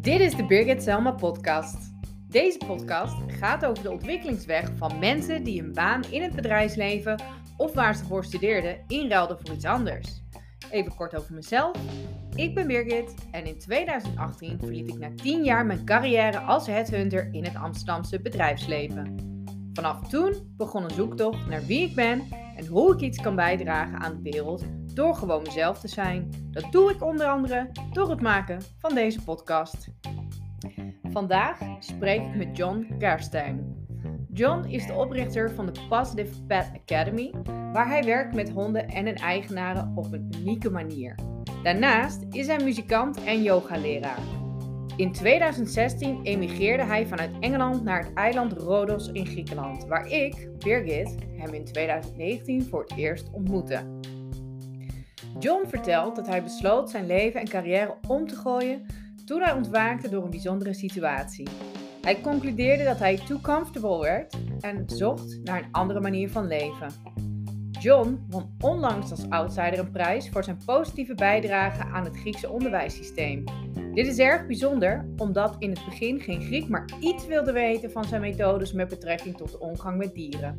Dit is de Birgit Selma podcast. Deze podcast gaat over de ontwikkelingsweg van mensen die een baan in het bedrijfsleven of waar ze voor studeerden inruilden voor iets anders. Even kort over mezelf. Ik ben Birgit en in 2018 verliet ik na 10 jaar mijn carrière als headhunter in het Amsterdamse bedrijfsleven. Vanaf toen begon een zoektocht naar wie ik ben en hoe ik iets kan bijdragen aan de wereld door gewoon mezelf te zijn. Dat doe ik onder andere door het maken van deze podcast. Vandaag spreek ik met John Kerstijn. John is de oprichter van de Positive Pet Academy, waar hij werkt met honden en hun eigenaren op een unieke manier. Daarnaast is hij muzikant en yogaleraar. In 2016 emigreerde hij vanuit Engeland naar het eiland Rodos in Griekenland, waar ik, Birgit, hem in 2019 voor het eerst ontmoette. John vertelt dat hij besloot zijn leven en carrière om te gooien toen hij ontwaakte door een bijzondere situatie. Hij concludeerde dat hij too comfortable werd en zocht naar een andere manier van leven. John won onlangs als outsider een prijs voor zijn positieve bijdrage aan het Griekse onderwijssysteem. Dit is erg bijzonder omdat in het begin geen Griek maar iets wilde weten van zijn methodes met betrekking tot de omgang met dieren.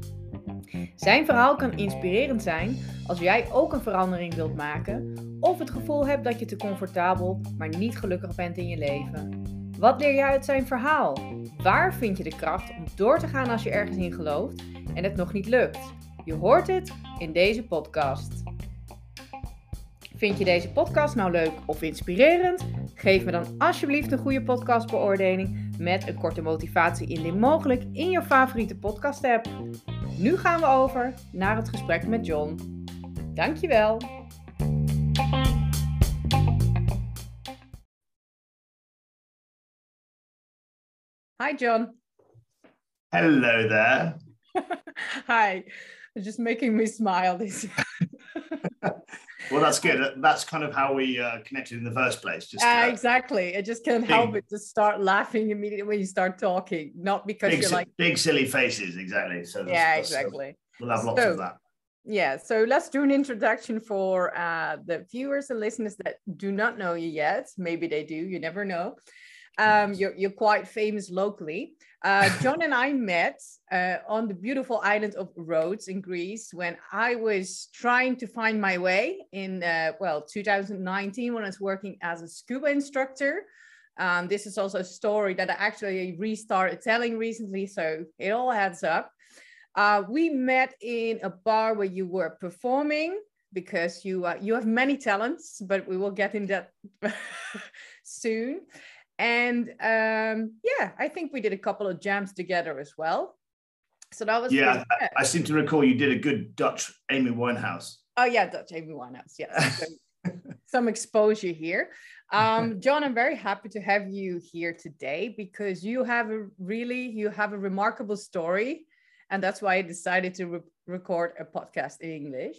Zijn verhaal kan inspirerend zijn als jij ook een verandering wilt maken of het gevoel hebt dat je te comfortabel, maar niet gelukkig bent in je leven. Wat leer je uit zijn verhaal? Waar vind je de kracht om door te gaan als je ergens in gelooft en het nog niet lukt? Je hoort het in deze podcast. Vind je deze podcast nou leuk of inspirerend? Geef me dan alsjeblieft een goede podcastbeoordeling met een korte motivatie indien mogelijk in je favoriete podcast app. Nu gaan we over naar het gesprek met John. Dankjewel. Hi John. Hello there. Hi. just making me smile. This. well, that's good. That's kind of how we uh, connected in the first place. Just uh, exactly. I just can't big, help it to start laughing immediately when you start talking, not because big, you're like big silly faces. Exactly. So yeah, exactly. we'll have lots so, of that. Yeah, so let's do an introduction for uh, the viewers and listeners that do not know you yet. Maybe they do. You never know. Um, you're, you're quite famous locally. Uh, Jon and I met uh, on the beautiful island of Rhodes in Greece when I was trying to find my way in, uh, well, 2019 when I was working as a scuba instructor. Um, this is also a story that I actually restarted telling recently, so it all adds up. Uh, we met in a bar where you were performing because you uh, you have many talents, but we will get in that soon. And um, yeah, I think we did a couple of jams together as well. So that was yeah. I, I, seem to recall you did a good Dutch Amy Winehouse. Oh yeah, Dutch Amy Winehouse. Yes, some exposure here. Um, Jon, I'm very happy to have you here today because you have a really you have a remarkable story, and that's why I decided to re record a podcast in English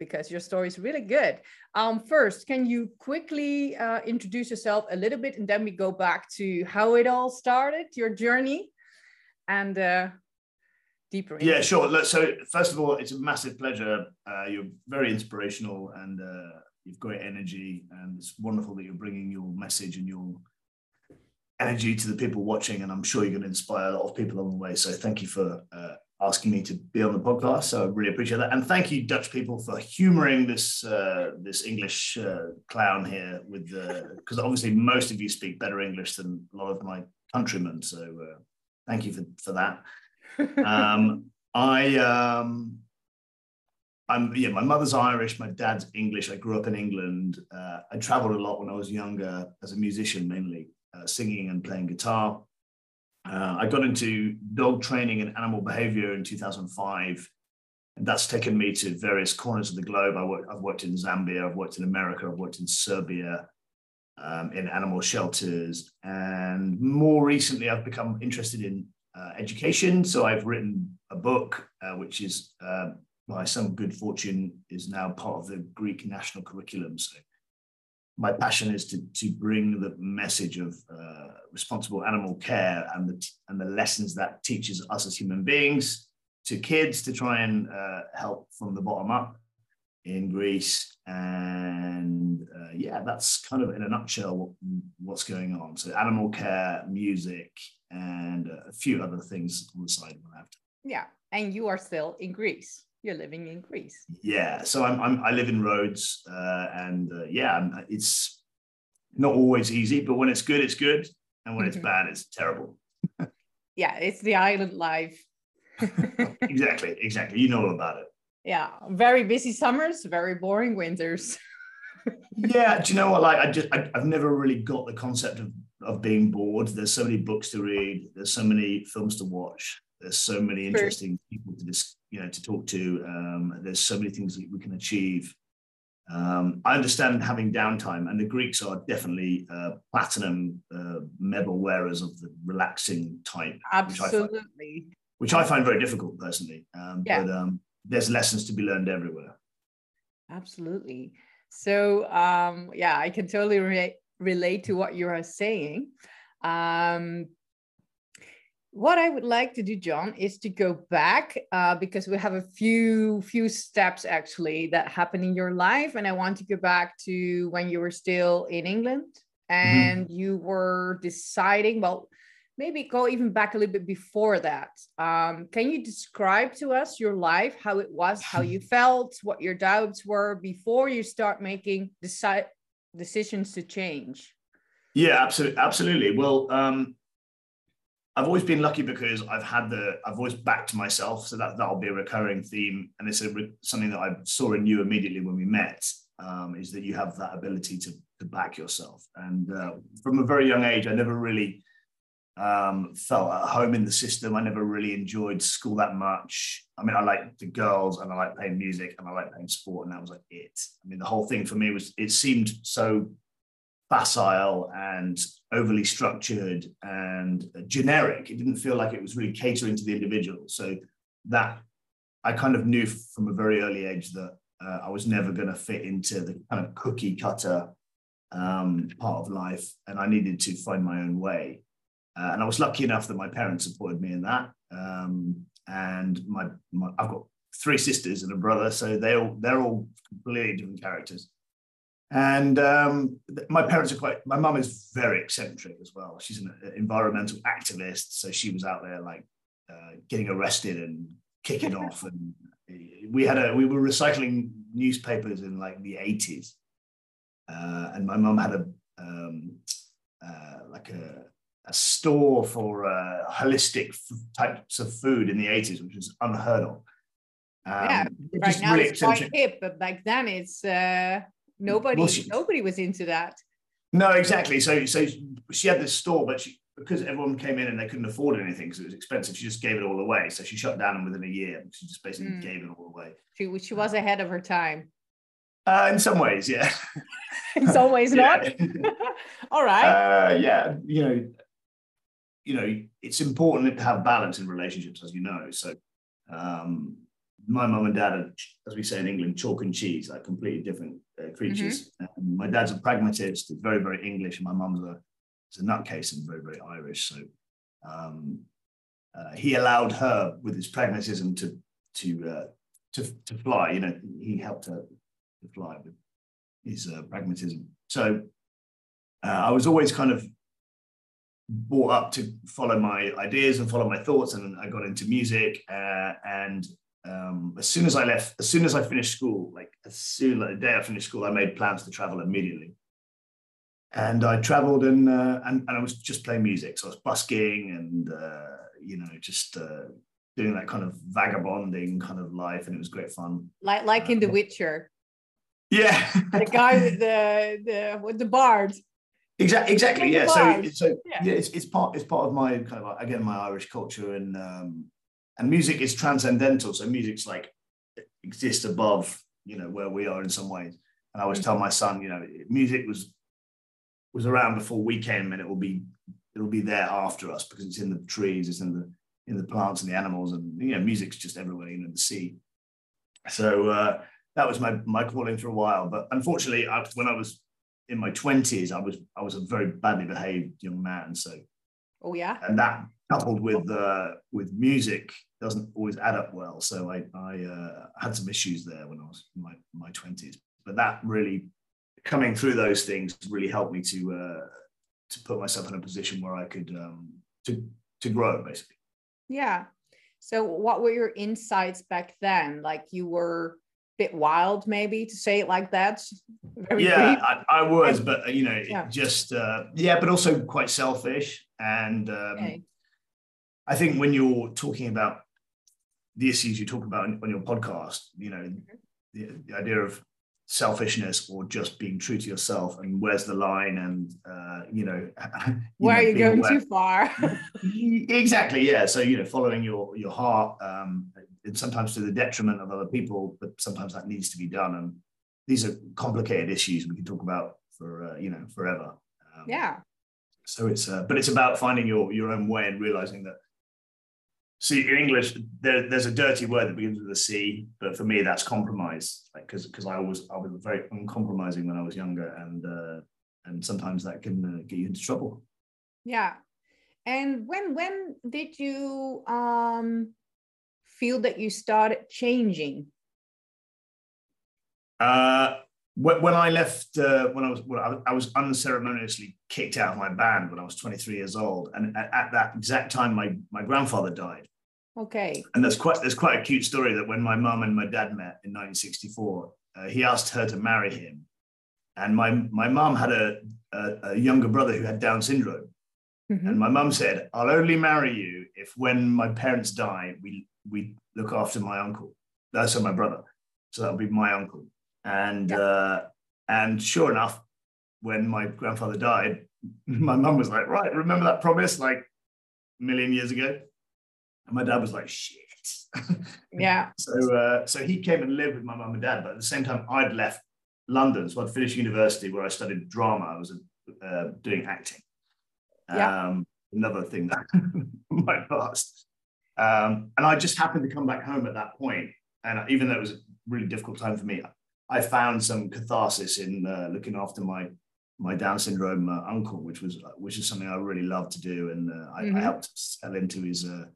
because your story is really good. Um, first, can you quickly uh, introduce yourself a little bit and then we go back to how it all started, your journey, and uh, deeper? Yeah, sure. So, first of all, it's a massive pleasure. Uh, you're very inspirational and uh, you've great energy, and it's wonderful that you're bringing your message and your energy to the people watching. And I'm sure you're going to inspire a lot of people along the way. So, thank you for uh, asking me to be on the podcast. So I really appreciate that, and thank you, Dutch people, for humouring this uh, this English uh, clown here with the because obviously most of you speak better English than a lot of my countrymen. So uh, thank you for for that. Um, I um, I'm yeah, my mother's Irish, my dad's English. I grew up in England. Uh, I travelled a lot when I was younger as a musician, mainly uh, singing and playing guitar. Uh, I got into dog training and animal behavior in 2005. And that's taken me to various corners of the globe. I work, I've worked in Zambia, I've worked in America, I've worked in Serbia, um, in animal shelters. And more recently, I've become interested in uh, education. So I've written a book, uh, which is, uh, by some good fortune, is now part of the Greek national curriculum. So my passion is to, to bring the message of uh, responsible animal care and the, and the lessons that teaches us as human beings to kids to try and uh, help from the bottom up. in Greece, and uh, yeah, that's kind of in a nutshell what, what's going on. So animal care, music, and a few other things on the side when I have to Yeah, and you are still in Greece. You're living in Greece. Yeah, so I'm, I'm i live in Rhodes, uh, and uh, yeah, it's not always easy, but when it's good, it's good, and when mm-hmm. it's bad, it's terrible. yeah, it's the island life. exactly, exactly. You know all about it. Yeah, very busy summers, very boring winters. yeah, do you know what? Like, I just I, have never really got the concept of of being bored. There's so many books to read. There's so many films to watch. There's so many interesting people to dis, you know to talk to. Um, there's so many things that we can achieve. Um, I understand having downtime, and the Greeks are definitely uh, platinum uh, medal wearers of the relaxing type. Absolutely. Which I find, which I find very difficult personally. Um, yeah. But um, there's lessons to be learned everywhere. Absolutely. So um, yeah, I can totally re- relate to what you are saying. What I would like to do, Jon, is to go back uh, because we have a few few steps actually that happen in your life, and I want to go back to when you were still in England mm-hmm. and mm-hmm. you were deciding. Well, maybe go even back a little bit before that. Um, can you describe to us your life, how it was, how you felt, what your doubts were before you start making decide decisions to change? Yeah, absolutely, absolutely. Well, um, I've always been lucky because I've had the I've always backed myself, so that that'll be a recurring theme, and it's a, something that I saw in you immediately when we met. Um, is that you have that ability to to back yourself, and uh, from a very young age, I never really um, felt at home in the system. I never really enjoyed school that much. I mean, I like the girls and I like playing music and I like playing sport, and that was like it. I mean, the whole thing for me was it seemed so facile and overly structured and generic. It didn't feel like it was really catering to the individual. So that I kind of knew from a very early age that uh, I was never going to fit into the kind of cookie cutter um, part of life, and I needed to find my own way. Uh, and I was lucky enough that my parents supported me in that. Um, and my, my, I've got three sisters and a brother, so they all they're all completely different characters. And um, my parents are quite. My mum is very eccentric as well. She's an environmental activist, so she was out there like uh, getting arrested and kicking off. And we had a we were recycling newspapers in like the eighties, uh, and my mum had a um, uh, like a a store for uh, holistic f- types of food in the 80s, which was unheard of. Um, yeah, right now really it's quite hip, but back then it's uh, nobody well, she, nobody was into that. No, exactly. So so she had this store, but she because everyone came in and they couldn't afford anything because it was expensive, she just gave it all away. So she shut down and within a year. She just basically mm. gave it all away. She she was ahead of her time. Uh, in some ways, yeah. in some ways, not. all right. Uh, yeah, you know, you know, it's important to have balance in relationships, as you know. So, um, my mum and dad are, as we say in England, chalk and cheese, like completely different uh, creatures. Mm-hmm. my dad's a pragmatist, very, very English, and my mum's a, a nutcase and very, very Irish. So, um, uh, he allowed her with his pragmatism to to uh, to to fly. You know, he helped her to fly with his uh, pragmatism. So, uh, I was always kind of brought up to follow my ideas and follow my thoughts and i got into music uh, and um, as soon as i left as soon as i finished school like as soon like the day i finished school i made plans to travel immediately and i traveled and uh, and, and i was just playing music so i was busking and uh, you know just uh, doing that kind of vagabonding kind of life and it was great fun like like in the uh, witcher yeah the guy with the the with the bard Exactly. Exactly. Yeah. So, so yeah. yeah, it's, it's part it's part of my kind of again my Irish culture and um, and music is transcendental. So music's like exists above you know where we are in some ways. And I always mm-hmm. tell my son, you know, music was was around before we came, and it will be it'll be there after us because it's in the trees, it's in the in the plants and the animals, and you know, music's just everywhere, you know, the sea. So uh, that was my my calling for a while. But unfortunately, I, when I was in my twenties, I was I was a very badly behaved young man. So, oh yeah, and that coupled with uh, with music doesn't always add up well. So I, I uh, had some issues there when I was in my my twenties. But that really coming through those things really helped me to uh, to put myself in a position where I could um, to to grow basically. Yeah. So what were your insights back then? Like you were a bit wild, maybe to say it like that. Very yeah, I, I, was, but you know, yeah. just uh, yeah, but also quite selfish. And um, okay. I think when you're talking about the issues you talk about on, your podcast, you know, the, the, idea of selfishness or just being true to yourself, and where's the line, and uh, you know, you where know, are you going aware. too far? exactly, yeah. So you know, following your your heart. Um, and sometimes to the detriment of other people, but sometimes that needs to be done. And these are complicated issues we can talk about for uh, you know forever. Um, yeah. So it's uh, but it's about finding your your own way and realizing that. See, in English, there, there's a dirty word that begins with a C, but for me, that's compromise. Like, because because I was I was very uncompromising when I was younger, and uh, and sometimes that can uh, get you into trouble. Yeah, and when when did you um feel that you started changing? Uh, when I left, uh, when I was, well, I was unceremoniously kicked out of my band when I was 23 years old, and at, at that exact time, my my grandfather died. Okay. And there's quite there's quite a cute story that when my mum and my dad met in 1964, uh, he asked her to marry him, and my my mum had a, a, a younger brother who had Down syndrome, mm-hmm. and my mum said, "I'll only marry you if when my parents die, we we look after my uncle. That's uh, my brother. So that'll be my uncle. And yeah. uh, and sure enough, when my grandfather died, my mum was like, right, remember that promise like a million years ago? And my dad was like, shit. Yeah. so uh, so he came and lived with my mum and dad, but at the same time, I'd left London. So I'd finished university where I studied drama. I was uh, doing acting. Yeah. Um, another thing that my past. Um, and I just happened to come back home at that point, and even though it was a really difficult time for me, I found some catharsis in uh, looking after my my Down syndrome uh, uncle, which was which is something I really love to do, and uh, I, mm-hmm. I, helped sell into his uh,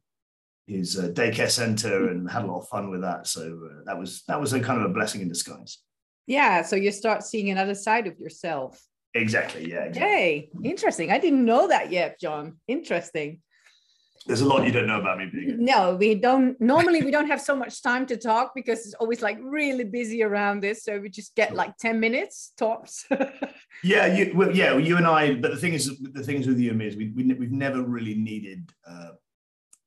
his uh, daycare center and had a lot of fun with that. So uh, that was that was a kind of a blessing in disguise. Yeah, so you start seeing another side of yourself. Exactly. Yeah. Exactly. Hey, interesting. I didn't know that yet, Jon. Interesting. There's a lot you don't know about me. No, we don't. Normally, we don't have so much time to talk because it's always like really busy around this. So we just get like ten minutes tops. yeah, you, well, yeah, well, you and I. But the thing is, the things with you and me is we, we have never really needed uh,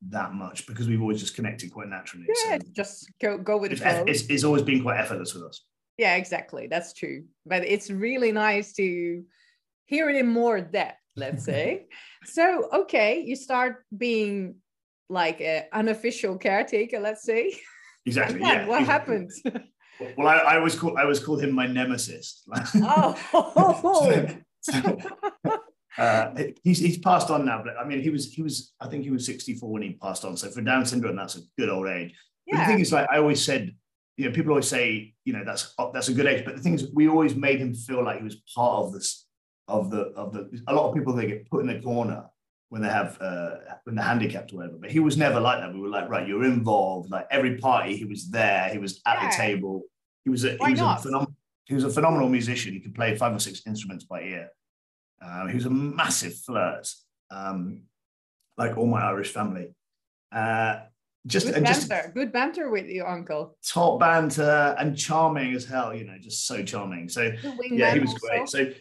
that much because we've always just connected quite naturally. Yeah, so just go go with it. It's, it's always been quite effortless with us. Yeah, exactly. That's true. But it's really nice to hear it in more depth let's say. so, okay, you start being like an unofficial caretaker, let's say. Exactly. yeah. What exactly. happened? Well, I, I was called I was called him my nemesis. oh. so, uh, he's he's passed on now, but I mean, he was he was I think he was 64 when he passed on. So for Down syndrome, that's a good old age. Yeah. But the thing is, like I always said, you know, people always say, you know, that's that's a good age. But the thing is, we always made him feel like he was part of this of the of the a lot of people they get put in a corner when they have uh, when they're handicapped or whatever. But he was never like that. We were like, right, you're involved. Like every party, he was there. He was at yeah. the table. He was a Why he was not? a phenomenal he was a phenomenal musician. He could play five or six instruments by ear. Uh, he was a massive flirt, um, like all my Irish family. Uh, just good banter, just, good banter with your uncle. Top banter and charming as hell. You know, just so charming. So yeah, he was also. great. So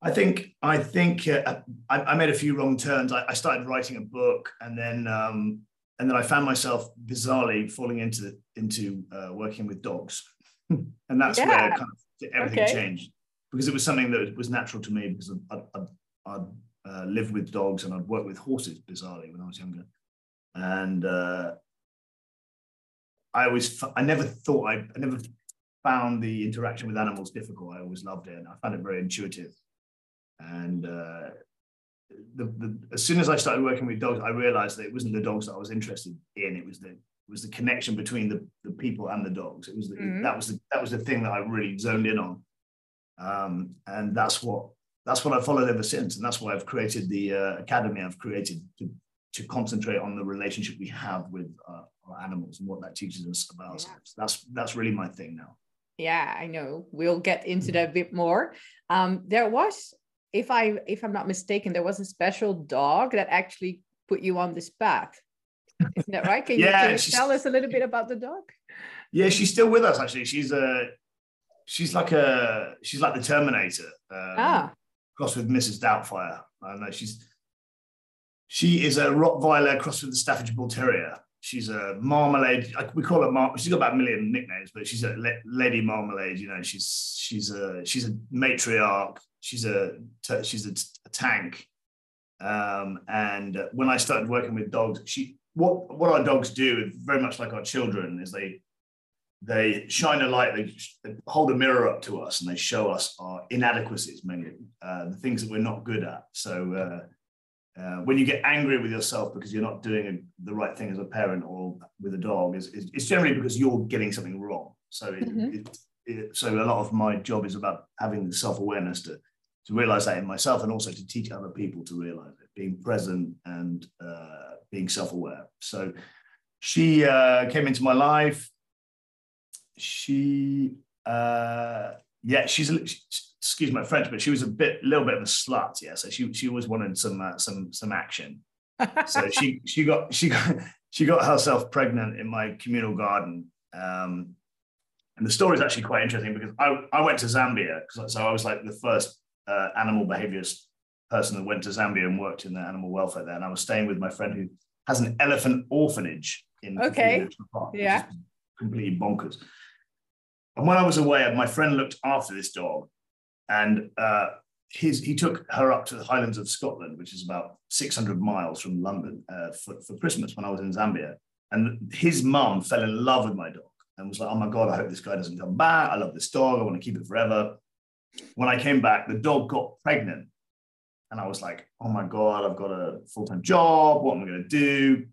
I think I think uh, I, I, made a few wrong turns. I, I started writing a book, and then um, and then I found myself bizarrely falling into into uh, working with dogs, and that's yeah. where kind of everything okay. changed because it was something that was natural to me because I'd, I'd, I'd uh, lived with dogs and I'd worked with horses bizarrely when I was younger, and uh, I always I never thought I, I never found the interaction with animals difficult. I always loved it, and I found it very intuitive. And uh, the, the, as soon as I started working with dogs, I realized that it wasn't the dogs that I was interested in. It was the it was the connection between the, the people and the dogs. It was the, mm-hmm. that was the, that was the thing that I really zoned in on, um, and that's what that's what I followed ever since, and that's why I've created the uh, academy I've created to to concentrate on the relationship we have with uh, our animals and what that teaches us about yeah. ourselves. That's that's really my thing now. Yeah, I know. We'll get into that a bit more. Um, there was, if I if I'm not mistaken, there was a special dog that actually put you on this path. Isn't that right? Can yeah, you, can you tell us a little bit about the dog? Yeah, she's still with us actually. She's a she's like a she's like the Terminator. Um, ah. Crossed with Mrs. Doubtfire. I know. She's she is a Rottweiler crossed with the Staffordshire Bull Terrier. She's a marmalade. We call her Mar. She's got about a million nicknames, but she's a Lady Marmalade. You know, she's she's a she's a matriarch. She's a she's a, tank. Um, and when I started working with dogs, she what what our dogs do, very much like our children, is they they shine a light, they, they hold a mirror up to us, and they show us our inadequacies, mainly uh, the things that we're not good at. So. Uh, uh, when you get angry with yourself because you're not doing a, the right thing as a parent or with a dog, is it's generally because you're getting something wrong. So, it, mm-hmm. it, it, so a lot of my job is about having the self awareness to to realize that in myself, and also to teach other people to realize it, being present and uh, being self aware. So, she uh, came into my life. She, uh, yeah, she's a, excuse my French, but she was a bit, a little bit of a slut. Yeah, so she she always wanted some uh, some some action. so she she got she got she got herself pregnant in my communal garden. Um, and the story is actually quite interesting because I, I went to Zambia, so I was like the first uh, animal behaviorist person that went to Zambia and worked in the animal welfare there. And I was staying with my friend who has an elephant orphanage in okay. Park, yeah, completely bonkers. And when I was away, my friend looked after this dog, and uh, his, he took her up to the Highlands of Scotland, which is about 600 miles from London, uh, for, for Christmas when I was in Zambia. And his mum fell in love with my dog and was like, oh my God, I hope this guy doesn't come back. I love this dog. I want to keep it forever. When I came back, the dog got pregnant. And I was like, oh my God, I've got a full time job. What am I going to do?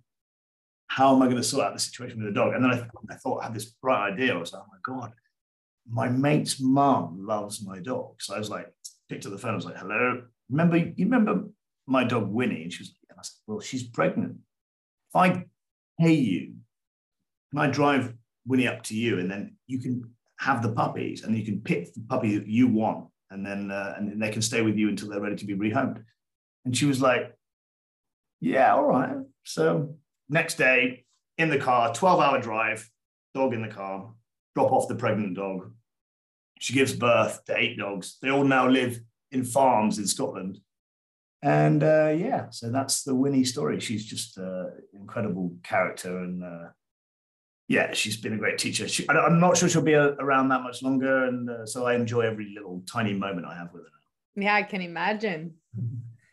How am I going to sort out the situation with the dog? And then I, I thought I had this bright idea. I was like, oh my God, my mate's mum loves my dog. So I was like, picked up the phone. I was like, hello. Remember, you remember my dog Winnie? And she was like, I said, well, she's pregnant. If I pay you, can I drive Winnie up to you and then you can have the puppies and you can pick the puppy that you want and then uh, and they can stay with you until they're ready to be rehomed. And she was like, yeah, all right. So next day in the car, 12 hour drive, dog in the car, drop off the pregnant dog. She gives birth to eight dogs. They all now live in farms in Scotland. And uh, yeah, so that's the Winnie story. She's just an incredible character. And uh, yeah, she's been a great teacher. She, I'm not sure she'll be a, around that much longer. And uh, so I enjoy every little tiny moment I have with her. Yeah, I can imagine.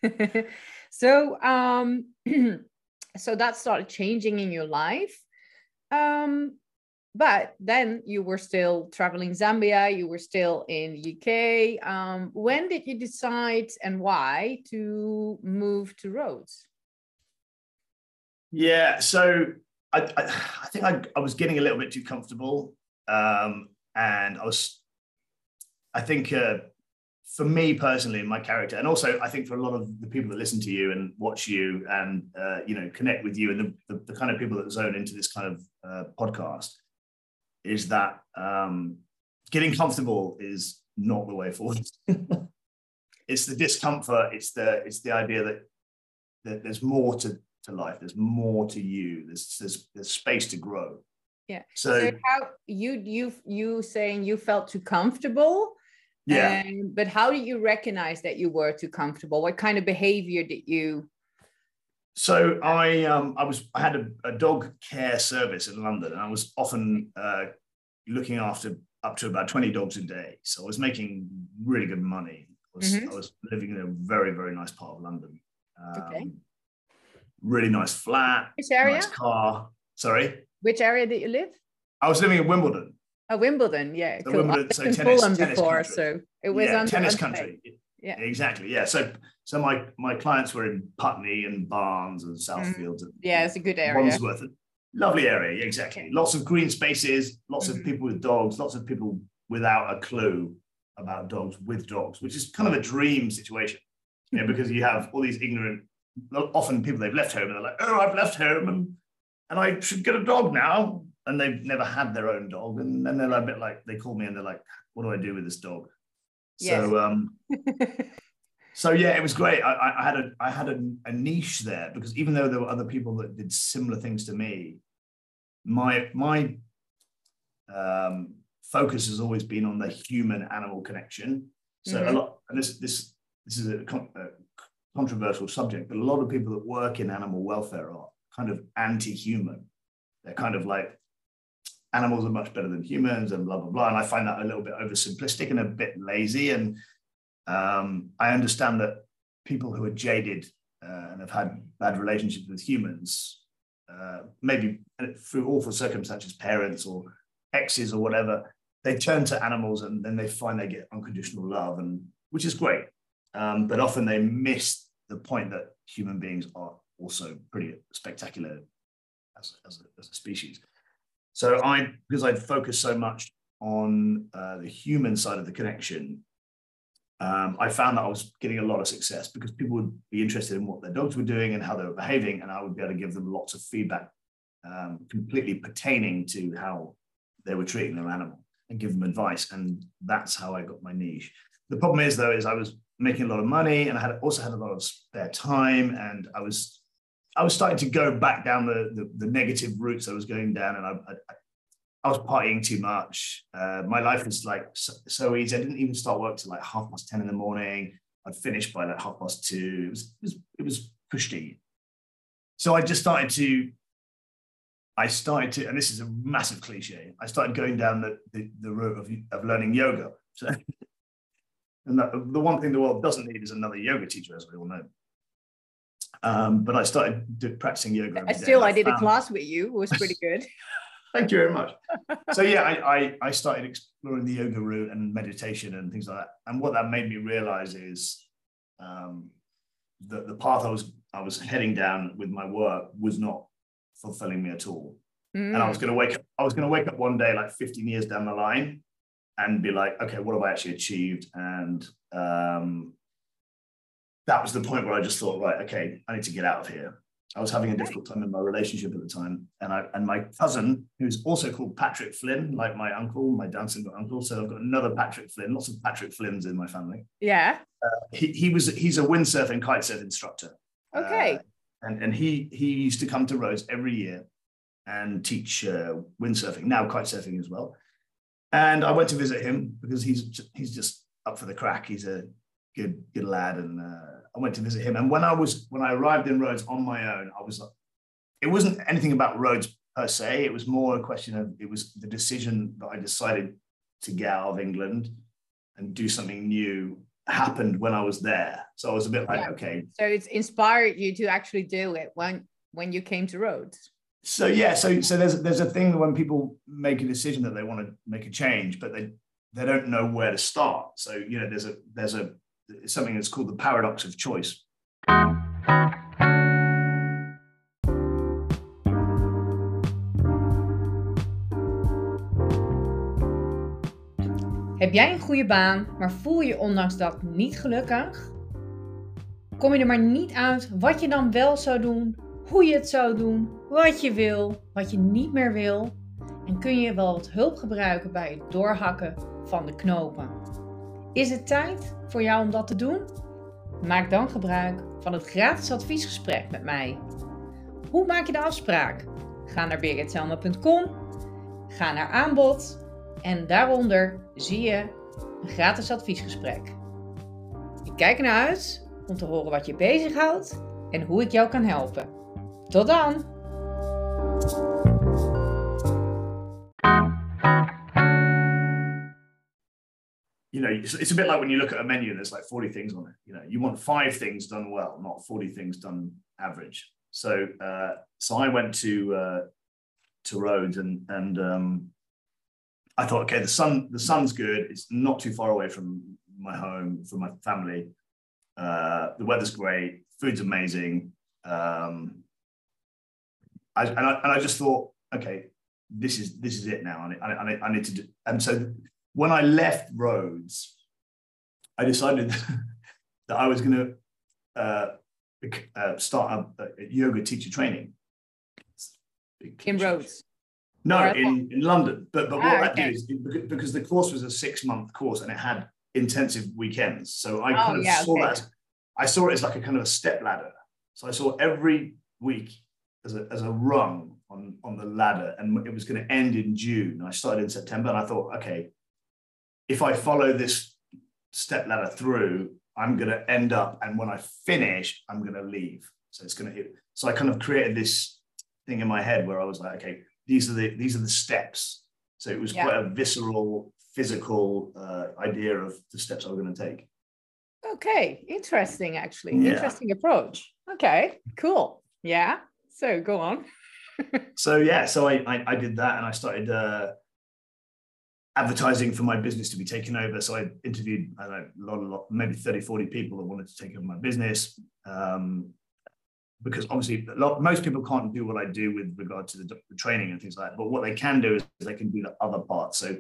so, um, so that started changing in your life. Um, but then you were still traveling Zambia, you were still in UK. Um, when did you decide and why to move to Rhodes? Yeah, so I, I, think I, I, was getting a little bit too comfortable. Um, and I was, I think uh, for me personally, in my character, and also I think for a lot of the people that listen to you and watch you and, uh, you know, connect with you and the, the, the, kind of people that zone into this kind of uh, podcast, is that um, getting comfortable is not the way forward. it's the discomfort. It's the it's the idea that that there's more to, to life. There's more to you. There's there's there's space to grow. Yeah. So, so how you you you saying you felt too comfortable? Yeah. but how did you recognize that you were too comfortable? What kind of behavior did you so I um, I was I had a, a, dog care service in London, and I was often uh, looking after up to about twenty dogs a day. So I was making really good money. I was, mm-hmm. I was living in a very very nice part of London. Um, okay. Really nice flat. Which area? Nice car. Sorry. Which area did you live? I was living in Wimbledon. Oh, Wimbledon, yeah. So cool. Wimbledon, so tennis, Fulham tennis before, country. so it was yeah, tennis country. Yeah, exactly. Yeah, so so my my clients were in Putney and Barnes and Southfields. Mm. And, yeah, it's a good area. Wandsworth. Lovely area, exactly. Lots of green spaces, lots mm-hmm. of people with dogs, lots of people without a clue about dogs with dogs, which is kind of a dream situation. You know, because you have all these ignorant often people they've left home and they're like, oh, I've left home and and I should get a dog now. And they've never had their own dog. And then they're a bit like, they call me and they're like, what do I do with this dog? Yes. So um so yeah, it was great. I, I had a I had a, a, niche there because even though there were other people that did similar things to me, my my um, focus has always been on the human animal connection. So mm-hmm. a lot, and this this this is a, a, controversial subject, but a lot of people that work in animal welfare are kind of anti-human. They're kind of like animals are much better than humans and blah blah blah. And I find that a little bit oversimplistic and a bit lazy. And um, I understand that people who are jaded uh, and have had bad relationships with humans, uh, maybe through awful circumstances, parents or exes or whatever, they turn to animals and then they find they get unconditional love, and which is great. Um, but often they miss the point that human beings are also pretty spectacular as, as, a, as a species. So I, because I'd focused so much on uh, the human side of the connection, um, I found that I was getting a lot of success because people would be interested in what their dogs were doing and how they were behaving, and I would be able to give them lots of feedback um, completely pertaining to how they were treating their animal and give them advice. And that's how I got my niche. The problem is, though, is I was making a lot of money and I had also had a lot of spare time, and I was I was starting to go back down the, the, the negative routes I was going down, and I, I, I was partying too much. Uh, my life was like so, so, easy. I didn't even start work till like half past 10 in the morning. I'd finish by like half past two. It was, it was, it was cushy. So I just started to, I started to, and this is a massive cliche, I started going down the, the, the route of, of learning yoga. So, and the, the one thing the world doesn't need is another yoga teacher, as we all know. Um, but I started practicing yoga. I still, I did a class with you. It was pretty good. Thank you very much. So yeah, I, I, I started exploring the yoga route and meditation and things like that. And what that made me realize is um, that the path I was I was heading down with my work was not fulfilling me at all. Mm. And I was going to wake up, I was going to wake up one day like 15 years down the line and be like, okay, what have I actually achieved? And um, that was the point where I just thought, right, okay, I need to get out of here. I was having a difficult time in my relationship at the time, and I and my cousin, who's also called Patrick Flynn, like my uncle, my Down syndrome uncle. So I've got another Patrick Flynn, lots of Patrick Flynns in my family. Yeah. Uh, he, he was he's a windsurf and kitesurf instructor. Okay. Uh, and and he he used to come to Rhodes every year and teach uh, windsurfing, now kitesurfing as well. And I went to visit him because he's he's just up for the crack. He's a good good lad, and uh, I went to visit him. And when I was when I arrived in Rhodes on my own, I was like, it wasn't anything about Rhodes per se. It was more a question of it was the decision that I decided to get out of England and do something new happened when I was there. So I was a bit like, yeah. okay. So it's inspired you to actually do it when when you came to Rhodes. So yeah, so so there's there's a thing when people make a decision that they want to make a change, but they they don't know where to start. So you know, there's a there's a something that's called the paradox of choice. Heb jij een goede baan, maar voel je ondanks dat niet gelukkig? Kom je er maar niet uit wat je dan wel zou doen, hoe je het zou doen, wat je wil, wat je niet meer wil? En kun je wel wat hulp gebruiken bij het doorhakken van de knopen? Is het tijd voor jou om dat te doen? Maak dan gebruik van het gratis adviesgesprek met mij. Hoe maak je de afspraak? Ga naar birgitselma.com, ga naar aanbod en daaronder zie je een gratis adviesgesprek. Ik kijk ernaar uit om te horen wat je bezighoudt en hoe ik jou kan helpen. Tot dan! you know, it's, a bit like when you look at a menu and there's like 40 things on it. You know, you want five things done well, not 40 things done average. So, uh, so I went to uh, to Rhodes and and um, I thought, okay, the sun the sun's good. It's not too far away from my home, from my family. Uh, the weather's great, food's amazing. Um, I, and, I, and I just thought, okay, this is this is it now. I, I, I need to do. And so when I left Rhodes, I decided that I was going to uh, uh, start a, a, yoga teacher training. In Rhodes. No, in, in London. But but what ah, that okay. did is because the course was a six month course and it had intensive weekends. So I oh, kind of yeah, saw okay. that. I saw it as like a kind of a step ladder. So I saw every week as a, as a rung on, on the ladder and it was going to end in June. I started in September and I thought, okay, if I follow this step ladder through, I'm going to end up, and when I finish, I'm going to leave. So it's going to, hit so I kind of created this thing in my head where I was like, okay, these are the, these are the steps. So it was yeah. quite a visceral, physical uh, idea of the steps I was going to take. Okay, interesting, actually. Yeah. Interesting approach. Okay, cool. Yeah. So go on. so yeah, so I, I, I did that and I started uh, advertising for my business to be taken over. So I interviewed I know, a lot, a lot, maybe 30, 40 people that wanted to take over my business. Um, because obviously lot, most people can't do what I do with regard to the, the, training and things like that. But what they can do is they can do the other parts. So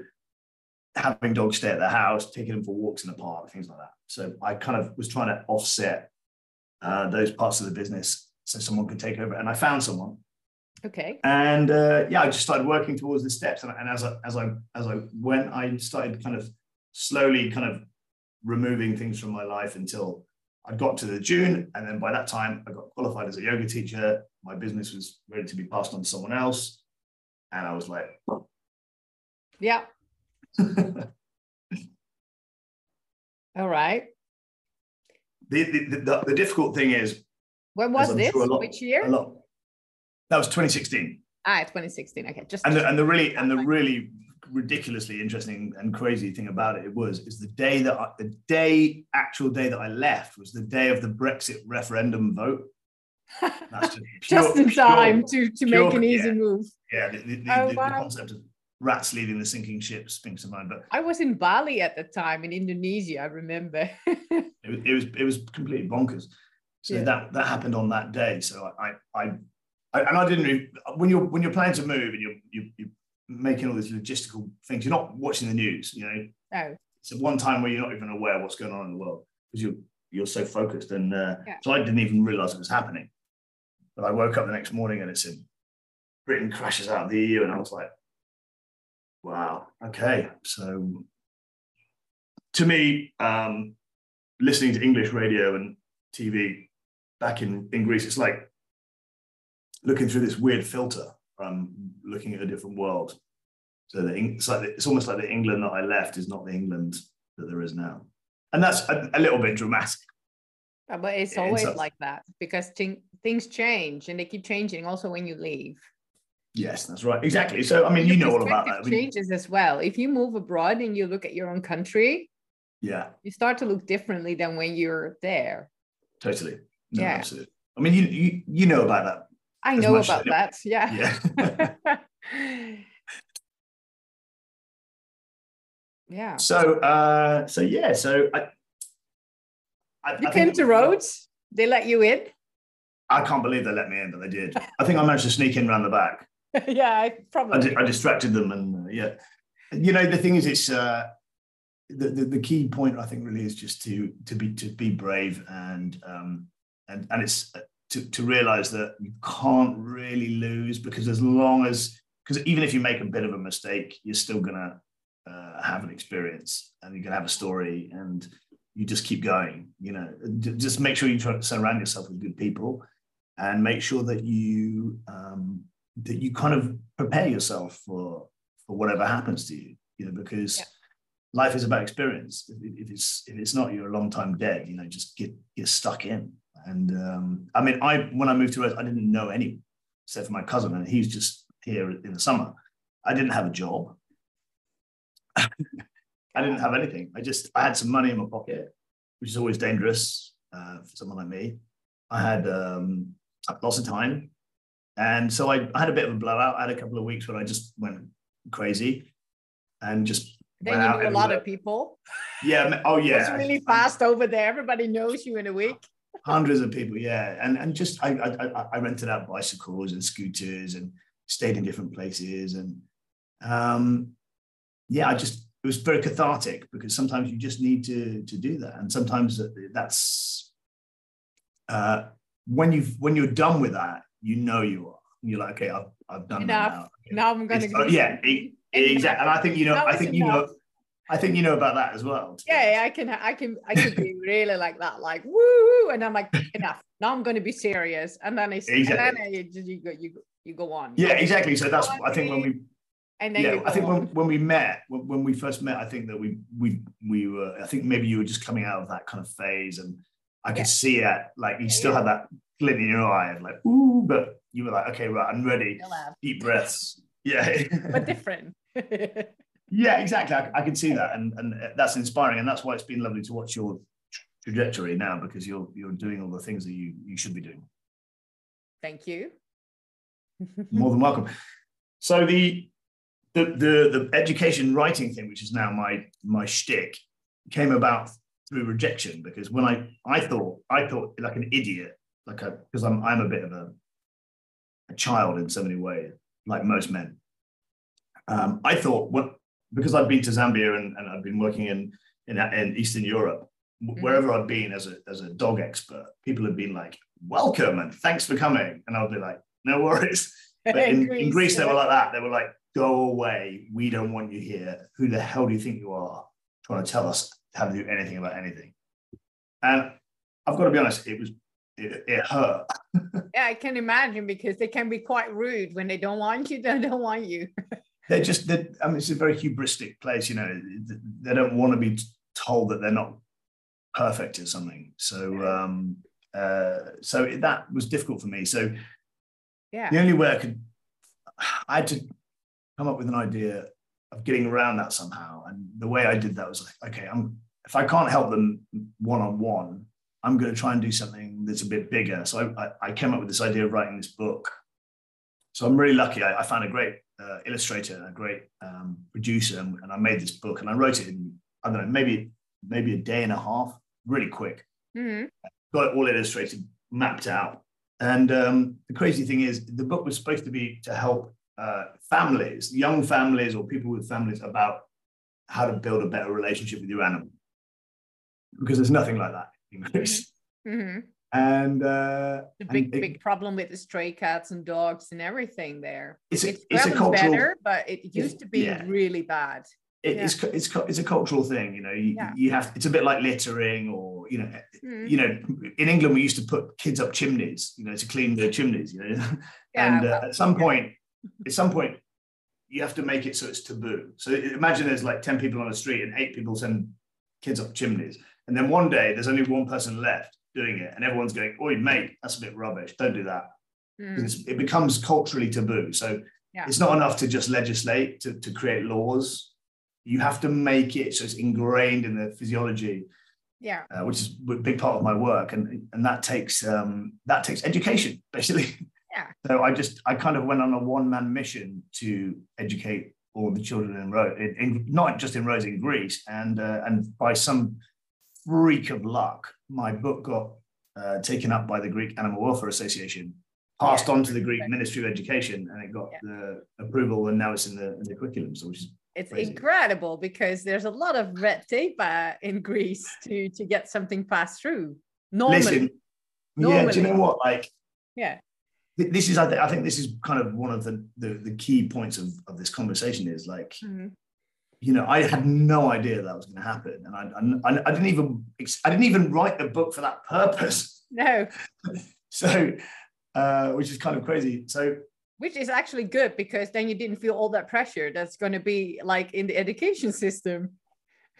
having dogs stay at the house, taking them for walks in the park, things like that. So I kind of was trying to offset uh, those parts of the business so someone could take over. And I found someone Okay. And uh, yeah, I just started working towards the steps, and, and as I as I as I went, I started kind of slowly kind of removing things from my life until I got to the June, and then by that time, I got qualified as a yoga teacher. My business was ready to be passed on to someone else, and I was like, yeah. All right. The, the, the, the, difficult thing is when was this? Sure lot, Which year? A lot, that was 2016. Ah, 2016. Okay, just and the, and the really and the really ridiculously interesting and crazy thing about it, it was is the day that I, the day actual day that I left was the day of the Brexit referendum vote. That's just, pure, just in time pure, to to pure, make an easy yeah, move. Yeah, the, the, the, oh, wow. the, concept of rats leaving the sinking ship springs to mind. But I was in Bali at the time in Indonesia. I remember. it, was, it was it was completely bonkers. So yeah. that that happened on that day. So I I and I didn't when you're when you're planning to move and you're, you're, you're making all these logistical things, you're not watching the news. You know, oh. it's one time where you're not even aware what's going on in the world because you're you're so focused. And uh, yeah. so I didn't even realize it was happening. But I woke up the next morning and it said Britain crashes out of the EU, and I was like, wow, okay. So to me, um, listening to English radio and TV back in, in Greece, it's like looking through this weird filter from looking at a different world. So the, it's like it's almost like the England that I left is not the England that there is now, and that's a, a little bit dramatic. Uh, but it's always like that because things change and they keep changing. Also, when you leave. Yes, that's right. Exactly. So, I mean, you know all about that. Changes as well. If you move abroad and you look at your own country, yeah, you start to look differently than when you're there. Totally. No, yeah. Absolutely. I mean, you, you you know about that I know about that. Yeah. Yeah. yeah. So, uh, so yeah, so I, I you I came to Rhodes. They let you in. I can't believe they let me in, but they did. I think I managed to sneak in around the back. yeah, probably. I, di- I, distracted them, and uh, yeah, you know the thing is, it's uh, the, the, the key point. I think really is just to to be to be brave and um, and and it's to, to realize that you can't really lose because as long as because even if you make a bit of a mistake you're still gonna uh, have an experience and you're gonna have a story and you just keep going you know. Just make sure you try to surround yourself with good people and make sure that you um, that you kind of prepare yourself for for whatever happens to you you know because yeah. life is about experience. If, if it's if it's not you're a long time dead you know just get get stuck in and um, I mean, I when I moved to Rhodes, I didn't know anyone except for my cousin, and he's just here in the summer. I didn't have a job. I didn't have anything. I just I had some money in my pocket, which is always dangerous uh, for someone like me. I had um, lots of time, and so I, I, had a bit of a blowout. I had a couple of weeks where I just went crazy and just. Then you knew a lot of people. Yeah. Oh yeah. It's really fast over there. Everybody knows you in a week hundreds of people yeah and and just I, I i rented out bicycles and scooters and stayed in different places and um yeah i just it was very cathartic because sometimes you just need to to do that and sometimes that's uh when you've when you're done with that, you know you are. You're like, okay, I've, I've done enough. Now. Now. I'm gonna go. yeah, it, exactly. And I think you know. I think you know. I think you know about that as well. Yeah, I can, I can, I can be really like that, like woo, and I'm like enough. Now I'm going to be serious, and then it's exactly. and then you, you go, you you go on. Yeah, exactly. So that's I think when we and then yeah, I think when, when we met, when, when, we first met, I think that we we we were. I think maybe you were just coming out of that kind of phase, and I could yeah. see it. Like you still had that glint in your eye, and like ooh, but you were like, okay, right, I'm ready. Deep breaths. Yeah, but different. yeah, exactly. I, I, can see that, and and that's inspiring, and that's why it's been lovely to watch your trajectory now because you're you're doing all the things that you you should be doing. Thank you. More than welcome. So the the, the the education writing thing, which is now my my shtick, came about through rejection because when I I thought I thought like an idiot, like a because I'm I'm a bit of a a child in so many ways, like most men. Um, I thought what because I'd been to Zambia and, and I'd been working in, in in Eastern Europe, mm-hmm. wherever I'd been as a as a dog expert, people had been like, "Welcome and thanks for coming," and I'd be like, "No worries." But in, Greece, in Greece, they were like that. They were like, go away. We don't want you here. Who the hell do you think you are trying to tell us how to do anything about anything? And I've got to be honest, it was it, it hurt. yeah, I can imagine because they can be quite rude when they don't want you. They don't want you. they're just. I mean, it's a very hubristic place. You know, they don't want to be told that they're not perfect or something. So, um, uh, so that was difficult for me. So, yeah, the only way I could, I had to come up with an idea of getting around that somehow. And the way I did that was like, okay, I'm if I can't help them one on one, I'm going to try and do something that's a bit bigger. So I, I, I, came up with this idea of writing this book. So I'm really lucky. I, I found a great uh, illustrator and a great um, producer, and, and, I made this book. And I wrote it in I don't know maybe maybe a day and a half, really quick. Mm-hmm. Got it all illustrated, mapped out. And um, the crazy thing is, the book was supposed to be to help uh, families, young families or people with families about how to build a better relationship with your animal. Because there's nothing like that in Greece. Mm-hmm. mm-hmm. And uh, the big, and it, big problem with the stray cats and dogs and everything there. It's a, it's, it's a cultural, better, but it used to be yeah. really bad. It, yeah. it's, it's it's a cultural thing, you know. You, yeah. you have it's a bit like littering, or you know, mm-hmm. you know. In England, we used to put kids up chimneys, you know, to clean the chimneys, you know. and uh, at some point, at some point you have to make it so it's taboo. So imagine there's like 10 people on the street and eight people send kids up chimneys. And then one day there's only one person left doing it. And everyone's going, Oi, mate, that's a bit rubbish. Don't do that. Mm. It becomes culturally taboo. So yeah. it's not enough to just legislate, to, to create laws. You have to make it so it's ingrained in the physiology. Yeah. Uh, which is a big part of my work. And, and that takes um, that takes education, basically. Yeah. So I just I kind of went on a one man mission to educate all the children in Rhodes, in, in, not just in Rhodes in Greece, and uh, and by some freak of luck, my book got uh, taken up by the Greek Animal Welfare Association, passed yeah. on to the Greek Ministry of Education, and it got yeah. the approval, and now it's in the in the curriculum. So which is it's crazy. incredible because there's a lot of red tape uh, in Greece to to get something passed through. Normally, Listen, Normally. yeah. Do you know what? Like, yeah, this is I, th- I, think this is kind of one of the, the, the key points of, of this conversation is like mm-hmm. You know I had no idea that was going to happen. And I, I, I didn't even I didn't even write the book for that purpose. No. So uh, which is kind of crazy. So which is actually good because then you didn't feel all that pressure that's going to be like in the education system.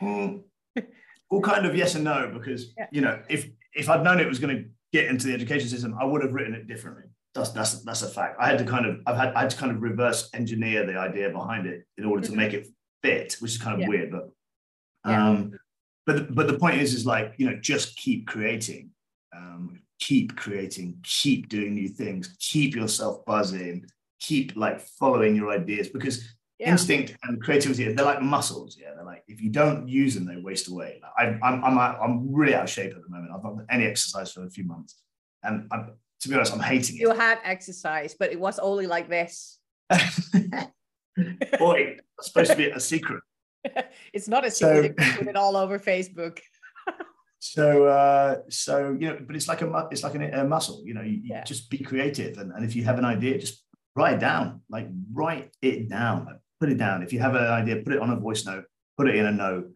Mm, well kind of yes and no because yeah. you know if if I'd known it was going to get into the education system I would have written it differently. That's that's that's a fact. I had to kind of I've had I had to kind of reverse engineer the idea behind it in order to mm-hmm. make it fit, which is kind of yeah. weird, but um, yeah. but but the point is is like you know just keep creating, um, keep creating, keep doing new things, keep yourself buzzing, keep like following your ideas because yeah. instinct and creativity they're like muscles. Yeah, they're like if you don't use them, they waste away. Like I, I'm I'm I'm really out of shape at the moment. I've not done any exercise for a few months, and I'm to be honest, I'm hating it. You had exercise, but it was only like this. Boy, it's supposed to be a secret. it's not a secret. So, put it all over Facebook. So, uh, so you know, but it's like a it's like a, a muscle. You know, you, Yeah. you just be creative, and, and if you have an idea, just write it down. Like write it down. Like, put it down. If you have an idea, put it on a voice note. Put it in a note.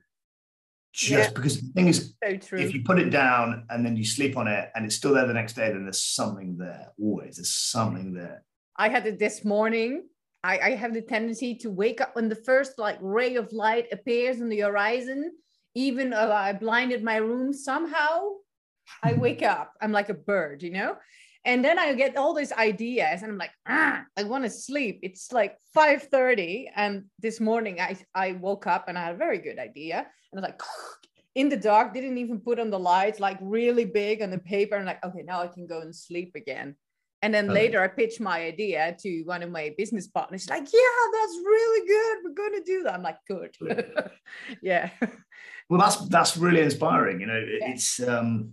Just Yeah. because the thing is, So true. if you put it down and then you sleep on it, and it's still there the next day, then there's something there. Always, there's something there. I had it this morning. I, I have the tendency to wake up when the first like ray of light appears on the horizon. Even though I blinded my room somehow, I wake up. I'm like a bird, you know? And then I get all these ideas and I'm like, ah, I want to sleep. It's like 5:30. And this morning I, I woke up and I had a very good idea. And I was like, in the dark, didn't even put on the lights, like really big on the paper. And like, okay, now I can go and sleep again. And then later I pitched my idea to one of my business partners. Like, yeah, that's really good. We're going to do that. I'm like, good. yeah. Well, that's that's really inspiring. You know, it- Yeah. it's um,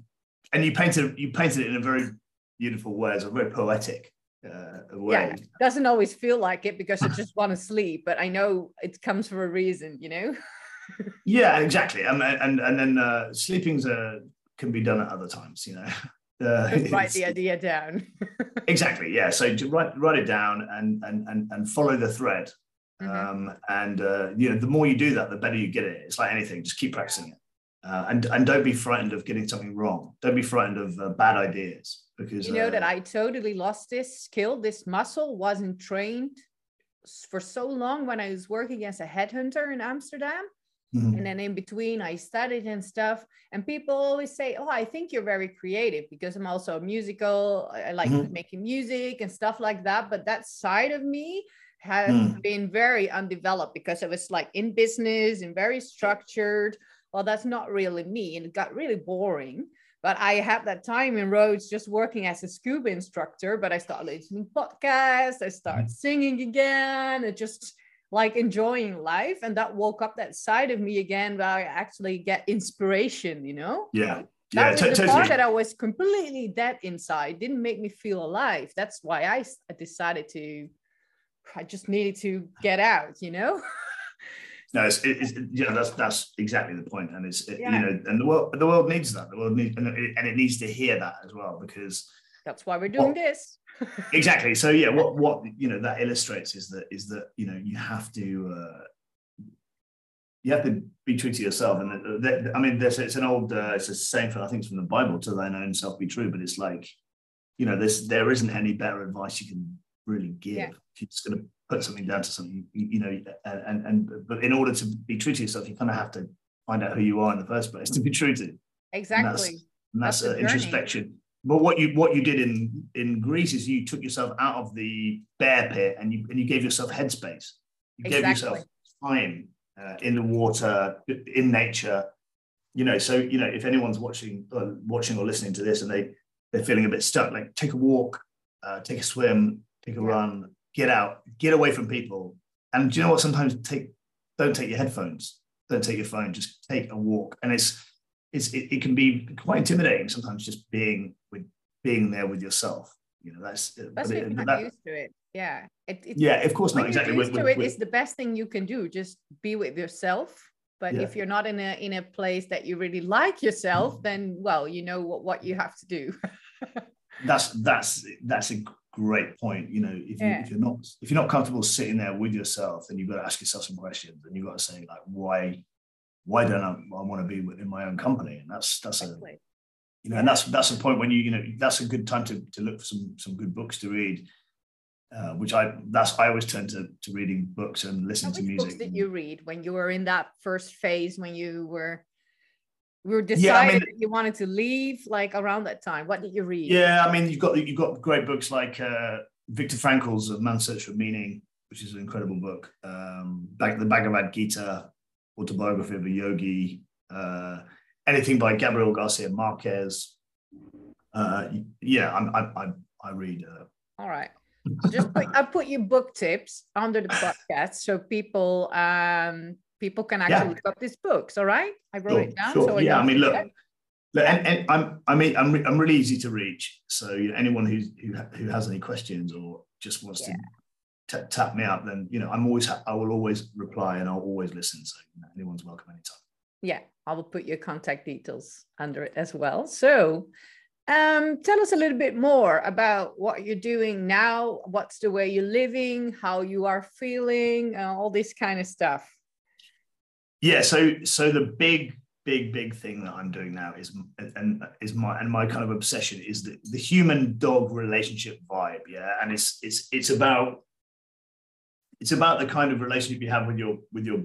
and you painted you painted it in a very beautiful way, it's a very poetic uh, way. Doesn't always feel like it because I just want to sleep, but I know it comes for a reason, you know? Yeah, exactly. And and and then uh, sleeping's uh, can be done at other times. You know, uh, Just write the idea down. exactly. Yeah. So to write write it down and and and and follow the thread. Mhm. Um, and uh, you know, the more you do that, the better you get it. It's like anything; just keep practicing it. Uh, and and don't be frightened of getting something wrong. Don't be frightened of uh, bad ideas because you know uh, that I totally lost this skill. This muscle wasn't trained for so long when I was working as a headhunter in Amsterdam. Mhm. And then in between, I studied and stuff. And people always say, Oh, I think you're very creative because I'm also musical. I like Mhm. making music and stuff like that. But that side of me has Mm. been very undeveloped because I was like in business and very structured. Well, that's not really me. And it got really boring. But I had that time in Rhodes just working as a scuba instructor. But I started listening podcasts, I started singing again, and just like enjoying life. And that woke up that side of me again where I actually get inspiration, you know? yeah, That yeah, was to- the totally. part that I was completely dead inside, didn't make me feel alive. That's why I decided to, I just needed to get out, you know? No, it's, it- it's you know that's that's exactly the point, and it's it- Yeah. you know, and the world the world needs that. The world needs and it, and it needs to hear that as well because That's why we're doing Well, this. exactly. So yeah, what what you know that illustrates is that is that you know you have to uh, you have to be true to yourself, and that, that- I mean, there's it's an old uh, it's a saying from I think it's from the Bible to thine own self be true, but it's like you know there's there isn't any better advice you can really give. Yeah. If you're just going to put something down to something, you, you know, and, and and but in order to be true to yourself, you kind of have to find out who you are in the first place to be true to. Exactly. and that's, That's the uh, journey. introspection. But what you what you did in in Greece is you took yourself out of the bear pit and you and you gave yourself headspace. You gave yourself time uh, in the water, in nature. You know, so you know if anyone's watching or watching or listening to this and they they're feeling a bit stuck, like take a walk, uh, take a swim, take a Yeah. run, get out, get away from people. And do you know what? Sometimes take don't take your headphones, don't take your phone, just take a walk. And it's it's it, it can be quite intimidating sometimes just being with being there with yourself. You know, that's uh, but Especially if it- you're not that- used to it. Yeah. It, it, yeah, of course not exactly. used With- to with- it, with- it's the best thing you can do. Just be with yourself. But Yeah. if you're not in a in a place that you really like yourself, mm. then well, you know what, what you have to do. that's that's that's a great point. You know, if, you, Yeah. if you're not if you're not comfortable sitting there with yourself, then you've got to ask yourself some questions, and you've got to say like, why why don't I, I want to be in my own company? And that's that's a you know, and that's that's the point when you you know that's a good time to to look for some some good books to read. Uh, which I that's I always turn to to reading books and listening to music. books did you read when you were in that first phase when you were you were Yeah, I decided mean- you wanted to leave like around that time? What did you read? Yeah, I mean, you've got you've got great books like uh, Viktor Frankl's *Of Man's Search for Meaning*, which is an incredible book. Um, Bag- the Bhagavad Gita, autobiography of a yogi. Uh, anything by Gabriel Garcia Marquez. Uh, yeah, I'm, I, I I read. Uh, All right. Just put, I put your book tips under the podcast so people um people can actually Yeah. look up these books. All right. I wrote sure, it down. sure. So yeah, I mean, look, look and, and I'm I mean I'm re- I'm really easy to reach. So you know, anyone who's who who has any questions or just wants Yeah. to t- tap me up, then you know I'm always ha- I will always reply and I'll always listen. So you know, anyone's welcome anytime. Yeah, I will put your contact details under it as well. So, um, tell us a little bit more about what you're doing now. What's the way you're living, how you are feeling, uh, all this kind of stuff. Yeah. So, so the big, big, big thing that I'm doing now is and is my and my kind of obsession is the the human dog relationship vibe. Yeah, and it's it's it's about it's about the kind of relationship you have with your with your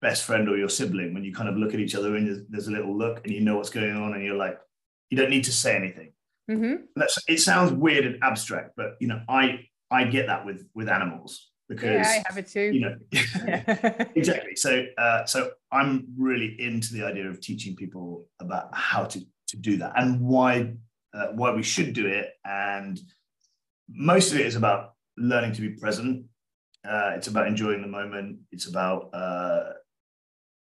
best friend or your sibling when you kind of look at each other and there's a little look and you know what's going on and you're like you don't need to say anything. Mm-hmm. That's, it sounds weird and abstract, but you know, I I get that with with animals because yeah, I have it too. You know, exactly. So uh, so I'm really into the idea of teaching people about how to to do that and why uh, why we should do it. And most of it is about learning to be present. Uh, it's about enjoying the moment. It's about uh,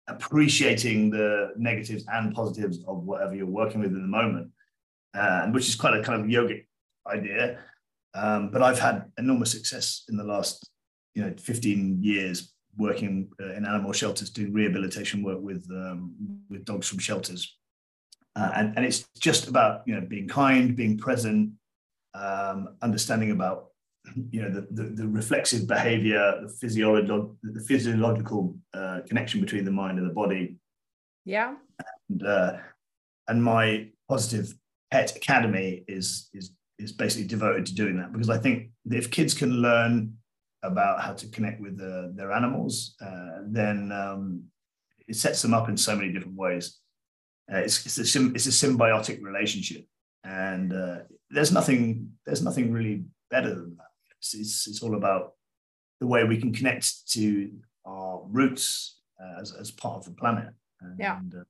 appreciating the negatives and positives of whatever you're working with in the moment, uh, which is quite a kind of yogic idea. Um, but I've had enormous success in the last, you know, 15 years working uh, in animal shelters, doing rehabilitation work with um, with dogs from shelters, uh, and and it's just about you know being kind, being present, um, understanding about you know the, the, the reflexive behavior the physiological the physiological uh, connection between the mind and the body. Yeah. And uh, and my positive pet academy is is is basically devoted to doing that because i think if kids can learn about how to connect with the, their animals uh, then um, it sets them up in so many different ways. Uh, it's, it's, a, it's a symbiotic relationship. And uh, there's nothing there's nothing really better than that it's, it's, it's all about the way we can connect to our roots uh, as, as part of the planet. And, yeah. Uh,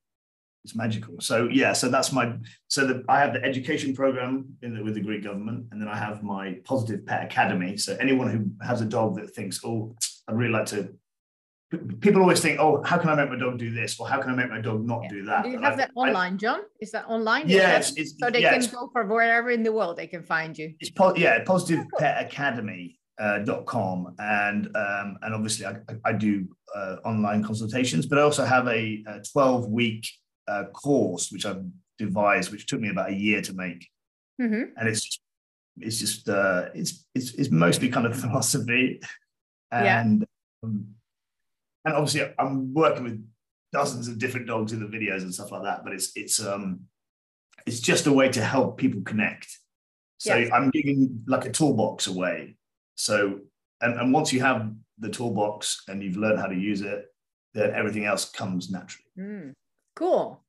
it's magical. So yeah, so that's my so the, I have the education program in the, with the Greek government, and then I have my Positive Pet Academy. So anyone who has a dog that thinks, oh, I'd really like to. People always think, oh, how can I make my dog do this, or how can I make my dog not yeah. do that? Do you have I, that online, I, Jon? Is that online? Yeah, it's, it's, so they yeah, can go for wherever in the world they can find you. It's po- yeah, Positive Pet Academy uh, dot com and um, and obviously I, I do uh, online consultations, but I also have a, a 12 week uh, course which I've devised, which took me about a year to make, mm-hmm. and it's it's just uh, it's it's it's mostly kind of philosophy, and yeah. um, and obviously I'm working with dozens of different dogs in the videos and stuff like that, but it's it's um it's just a way to help people connect. So yes. I'm giving like a toolbox away so, and, and once you have the toolbox and you've learned how to use it, then everything else comes naturally. Mm, cool.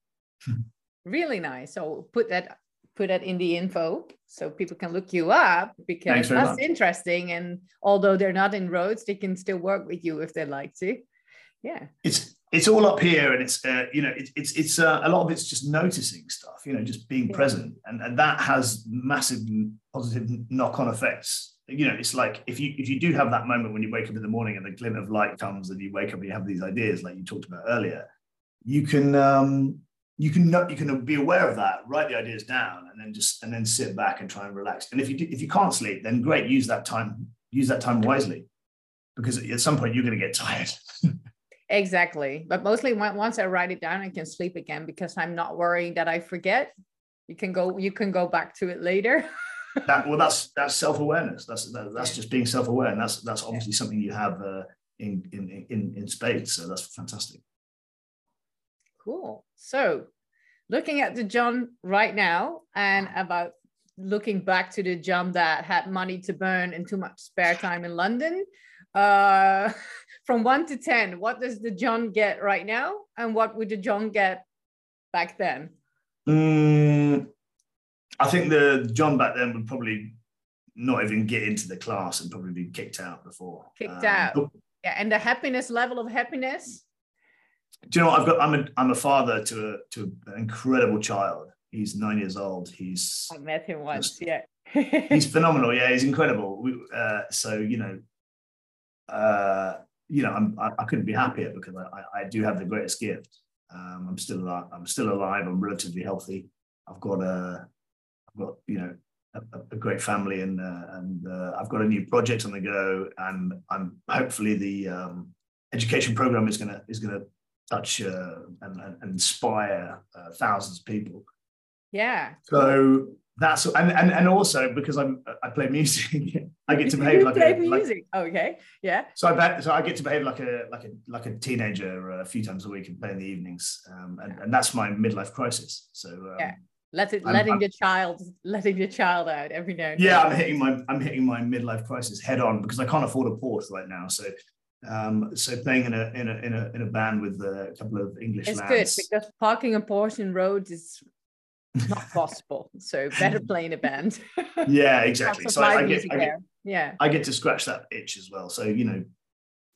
really nice. So put that put that in the info so people can look you up because that's much. interesting. And although they're not in Rhodes, they can still work with you if they like to. Yeah. It's it's all up here, and it's uh, you know it, it's it's uh, a lot of it's just noticing stuff, you know, just being yeah. present, and and that has massive positive knock on effects you know, it's like if you if you do have that moment when you wake up in the morning and the glint of light comes and you wake up and you have these ideas like you talked about earlier, you can um, you can not, you can be aware of that, write the ideas down, and then just and then sit back and try and relax. And if you do, if you can't sleep, then great, use that time use that time wisely, because at some point you're going to get tired. exactly, but mostly once I write it down, I can sleep again because I'm not worrying that I forget. You can go you can go back to it later. that well that's that's self-awareness that's that, that's just being self-aware and that's that's obviously something you have uh, in, in in in spades so that's fantastic cool so looking at the jon right now and about looking back to the jon that had money to burn and too much spare time in london uh from 1 to 10 what does the jon get right now and what would the jon get back then mm, I think the Jon back then would probably not even get into the class and probably be kicked out before. Kicked um, out. But, yeah, and the happiness level of happiness. Do you know what I've got? I'm a I'm a father to a to an incredible child. He's nine years old. He's I met him once. Yeah. he's phenomenal. Yeah, he's incredible. We, uh, so you know, uh, you know, I'm, I, I couldn't be happier because I, I do have the greatest gift. Um, I'm still alive. I'm still alive. I'm relatively healthy. I've got a I've got you know a, a great family and uh, and uh, I've got a new project on the go and I'm hopefully the um, education program is gonna is gonna touch uh, and, and, inspire uh, thousands of people. Yeah. So that's and, and and also because I'm I play music, I get to behave like play a, music. Like, okay, yeah. So I bet so I get to behave like a like a like a teenager a few times a week and play in the evenings, um, and and that's my midlife crisis. So um, yeah. Let it, I'm, letting I'm, the child, letting your child out every now. yeah, I'm hitting my, I'm hitting my midlife crisis head on because I can't afford a Porsche right now. So um, so playing in a in a in a in a band with a couple of English it's lads. good because parking a Porsche in Rhodes is not possible. so better playing a band. yeah, exactly. so I, I, get, I get, yeah, I get to scratch that itch as well. So you know,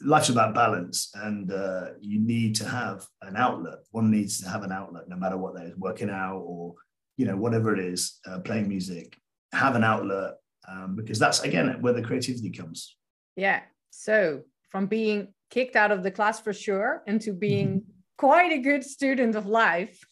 life's about balance, and uh, you need to have an outlet. One needs to have an outlet, no matter what that is, working out or you know whatever it is, uh, playing music. Have an outlet um, because that's again where the creativity comes. Yeah. So from being kicked out of the class for sure into being quite a good student of life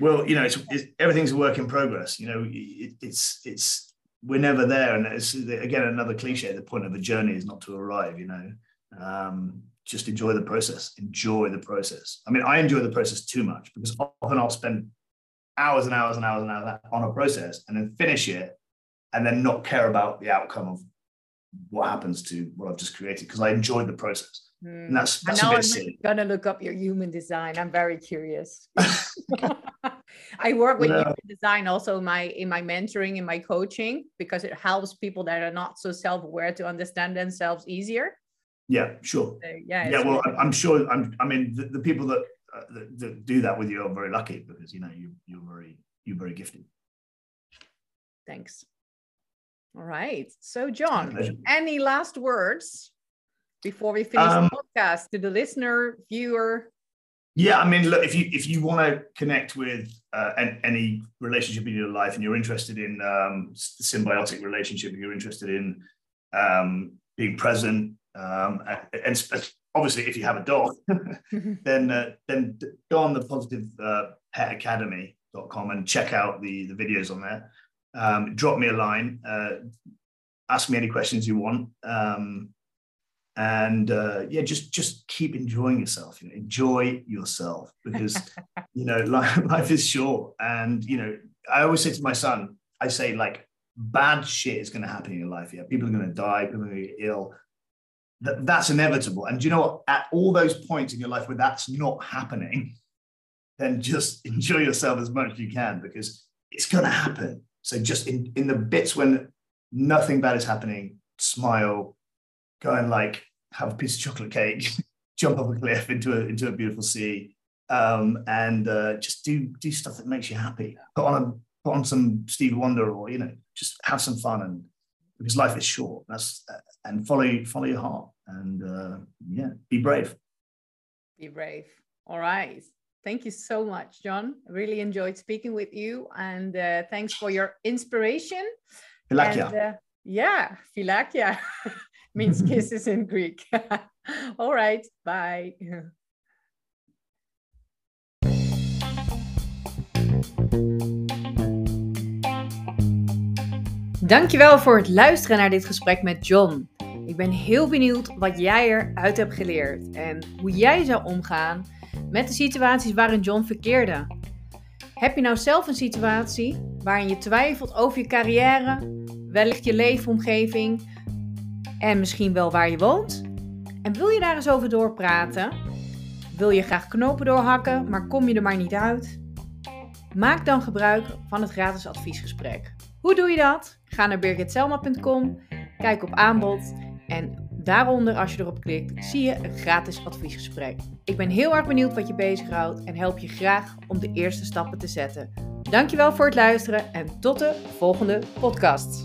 well you know it's, it's, everything's a work in progress you know it, it's it's we're never there. And it's again another cliche the point of a journey is not to arrive you know. Um, just enjoy the process enjoy the process. I mean i enjoy the process too much because often i'll spend hours and hours and hours and hours on a process and then finish it and then not care about the outcome of what happens to what I've just created because I enjoyed the process. Mm. And that's that's a bit I'm gonna look up your human design. I'm very curious. I work with human design also in my in my mentoring in my coaching because it helps people that are not so self-aware to understand themselves easier. Yeah, sure. So, yeah, yeah. Well, really I'm sure. I'm, I mean, the, the people that, uh, that, that do that with you are very lucky because you know you you're very you're very gifted. Thanks. All right. So, Jon, any last words before we finish um, the podcast to the listener, viewer? Yeah, I mean, look, if you if you want to connect with uh, any relationship in your life, and you're interested in um, symbiotic relationship, and you're interested in um, being present, um, and, and, obviously, if you have a dog, then uh, then go on the positive uh, pet academy.com and check out the the videos on there um, drop me a line, uh, ask me any questions you want. Um, and uh, yeah, just just keep enjoying yourself. You know, enjoy yourself because you know life, life is short. And you know, I always say to my son, I say like bad shit is going to happen in your life. Yeah, people are going to die. People are going to get ill. That, that's inevitable. And you know what? At all those points in your life where that's not happening, then just enjoy yourself as much as you can because it's going to happen. So just in, in the bits when nothing bad is happening, smile, go and like have a piece of chocolate cake, jump off a cliff into a into a beautiful sea, um, and uh, just do do stuff that makes you happy. Put on a put on some Stevie Wonder, or you know, just have some fun, and because life is short. That's uh, and follow follow your heart, and uh, yeah, be brave. Be brave. All right. Thank you so much, Jon. Really enjoyed speaking with you, and uh, thanks for your inspiration. Philakia. And, uh, yeah, Philakia means kisses in Greek. All right, bye. Dankjewel voor het luisteren naar dit gesprek met John. Ik ben heel benieuwd wat jij eruit hebt geleerd en hoe jij zou omgaan met de situaties waarin John verkeerde. Heb je nou zelf een situatie waarin je twijfelt over je carrière, wellicht je leefomgeving en misschien wel waar je woont? En wil je daar eens over doorpraten? Wil je graag knopen doorhakken, maar kom je er maar niet uit? Maak dan gebruik van het gratis adviesgesprek. Hoe doe je dat? Ga naar birgitselma.com, kijk op aanbod en Daaronder, als je erop klikt, zie je een gratis adviesgesprek. Ik ben heel erg benieuwd wat je bezighoudt en help je graag om de eerste stappen te zetten. Dankjewel voor het luisteren en tot de volgende podcast.